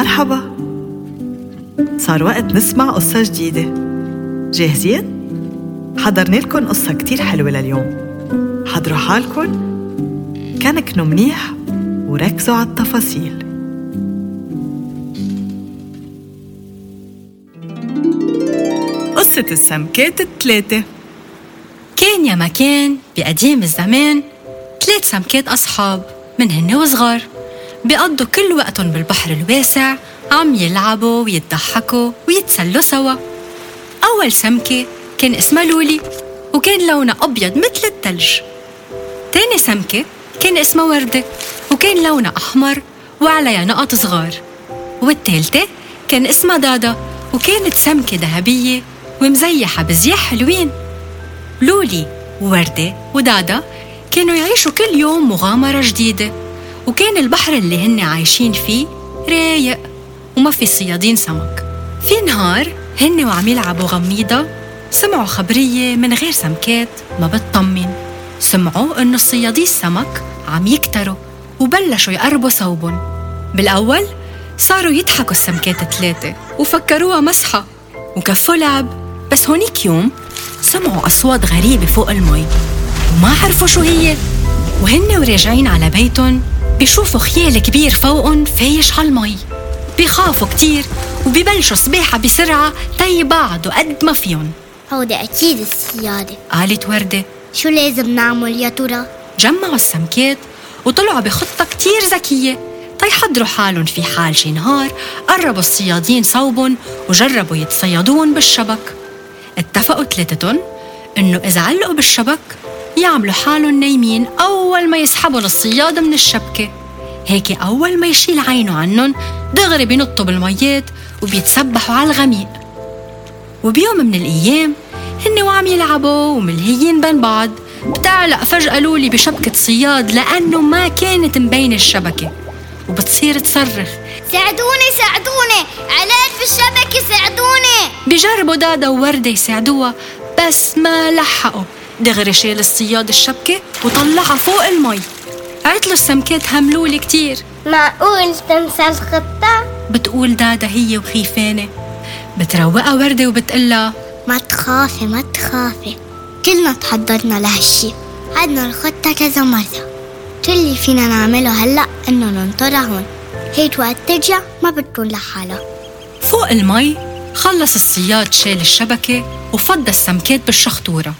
مرحبا. صار وقت نسمع قصة جديدة. جاهزين؟ حضرنا لكم قصة كتير حلوة لليوم. حضروا حالكم. كنكنوا منيح وركزوا على التفاصيل. قصة السمكات الثلاثة كان يا مكان بقديم الزمان ثلاث سمكات أصحاب من هن وصغار. بيقضوا كل وقتهم بالبحر الواسع عم يلعبوا ويضحكوا ويتسلوا سوا. أول سمكة كان اسمها لولي وكان لونها أبيض مثل التلج. تاني سمكة كان اسمها وردة وكان لونها أحمر وعليها نقط صغار. والتالتة كان اسمها دادا وكانت سمكة ذهبية ومزيحة بزياح حلوين. لولي ووردة ودادا كانوا يعيشوا كل يوم مغامرة جديدة. وكان البحر اللي هن عايشين فيه رايق وما في صيادين سمك. في نهار هن وعم يلعبوا غميضة سمعوا خبرية من غير سمكات ما بتطمن. سمعوا إنه الصيادي السمك عم يكتروا وبلشوا يقربوا صوبهم. بالأول صاروا يضحكوا السمكات ثلاثة وفكروها مسحة وكفوا لعب. بس هونيك يوم سمعوا أصوات غريبة فوق المي. وما عرفوا شو هي. وهن وراجعين على بيتهم بيشوفوا خيال كبير فوقهم فايش على المي بيخافوا كتير وبيبلشوا سباحة بسرعة تيبعدوا قد ما فيهم. هودي أكيد السيادة قالت وردة شو لازم نعمل يا ترى؟ جمعوا السمكات وطلعوا بخطة كتير ذكية. تيحضروا حالهم في حال شي نهار قربوا الصيادين صوبهم وجربوا يتصيدون بالشبك. اتفقوا ثلاثتهم إنه إذا علقوا بالشبك يعملوا حالهم نايمين أول ما يسحبوا الصياد من الشبكة. هيك أول ما يشيل عينه عنهم دغري بينطوا بالميات وبيتسبحوا على الغميق. وبيوم من الأيام هن وعم يلعبوا وملهيين بين بعض. بتعلق فجأة لولي بشبكة صياد لأنه ما كانت مبينة الشبكة. وبتصير تصرخ ساعدوني ساعدوني! علقت بالشبكة ساعدوني! بجربوا دادا ووردة يساعدوها بس ما لحقوا. دغري شال الصياد الشبكة وطلعها فوق المي. عطلوا السمكات هملولي كتير. معقول تنسى الخطة؟ بتقول دادا هي وخيفانة بتروقها وردة وبتقلها. ما تخافي ما تخافي. كلنا تحضرنا لهالشي. عدنا الخطة كذا مرة. كل اللي فينا نعمله هلأ إنه ننطرها هون. هيك وقت ترجع ما بتكون لحالها. فوق المي خلص الصياد شال الشبكة وفض السمكات بالشخطورة.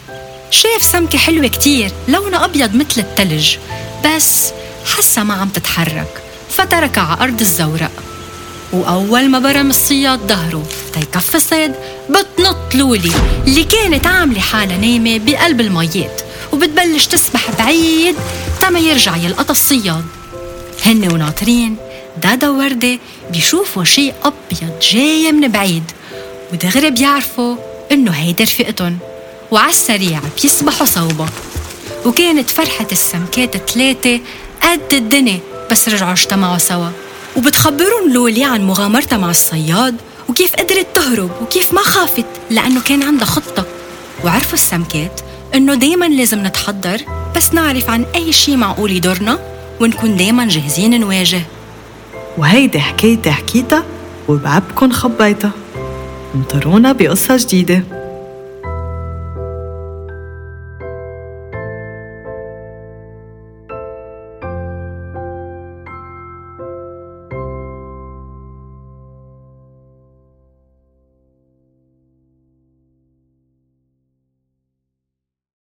شاف سمكة حلوة كتير لونها أبيض مثل التلج. بس حسها ما عم تتحرك فتركها على أرض الزورق. وأول ما برم الصياد ظهره تيكف الصيد بتنط لولي اللي كانت عاملة حالها نايمة بقلب الميات وبتبلش تسبح بعيد تما يرجع يلقط الصياد. هن وناطرين دادا ووردة بيشوفوا شيء أبيض جاي من بعيد. ودغري بيعرفوا إنه هيدا رفيقتهم وعلى السريع بيسبحوا صوبة. وكانت فرحة السمكات ثلاثة قد الدنيا بس رجعوا اجتمعوا سوا. وبتخبرهم لولي عن مغامرتها مع الصياد وكيف قدرت تهرب وكيف ما خافت لأنه كان عندها خطة. وعرفوا السمكات إنه دايما لازم نتحضر بس نعرف عن أي شي معقول يضرنا ونكون دايما جاهزين نواجه. وهيدي حكايتي حكيتها وبعبكن خبيتها. انطرونا بقصة جديدة.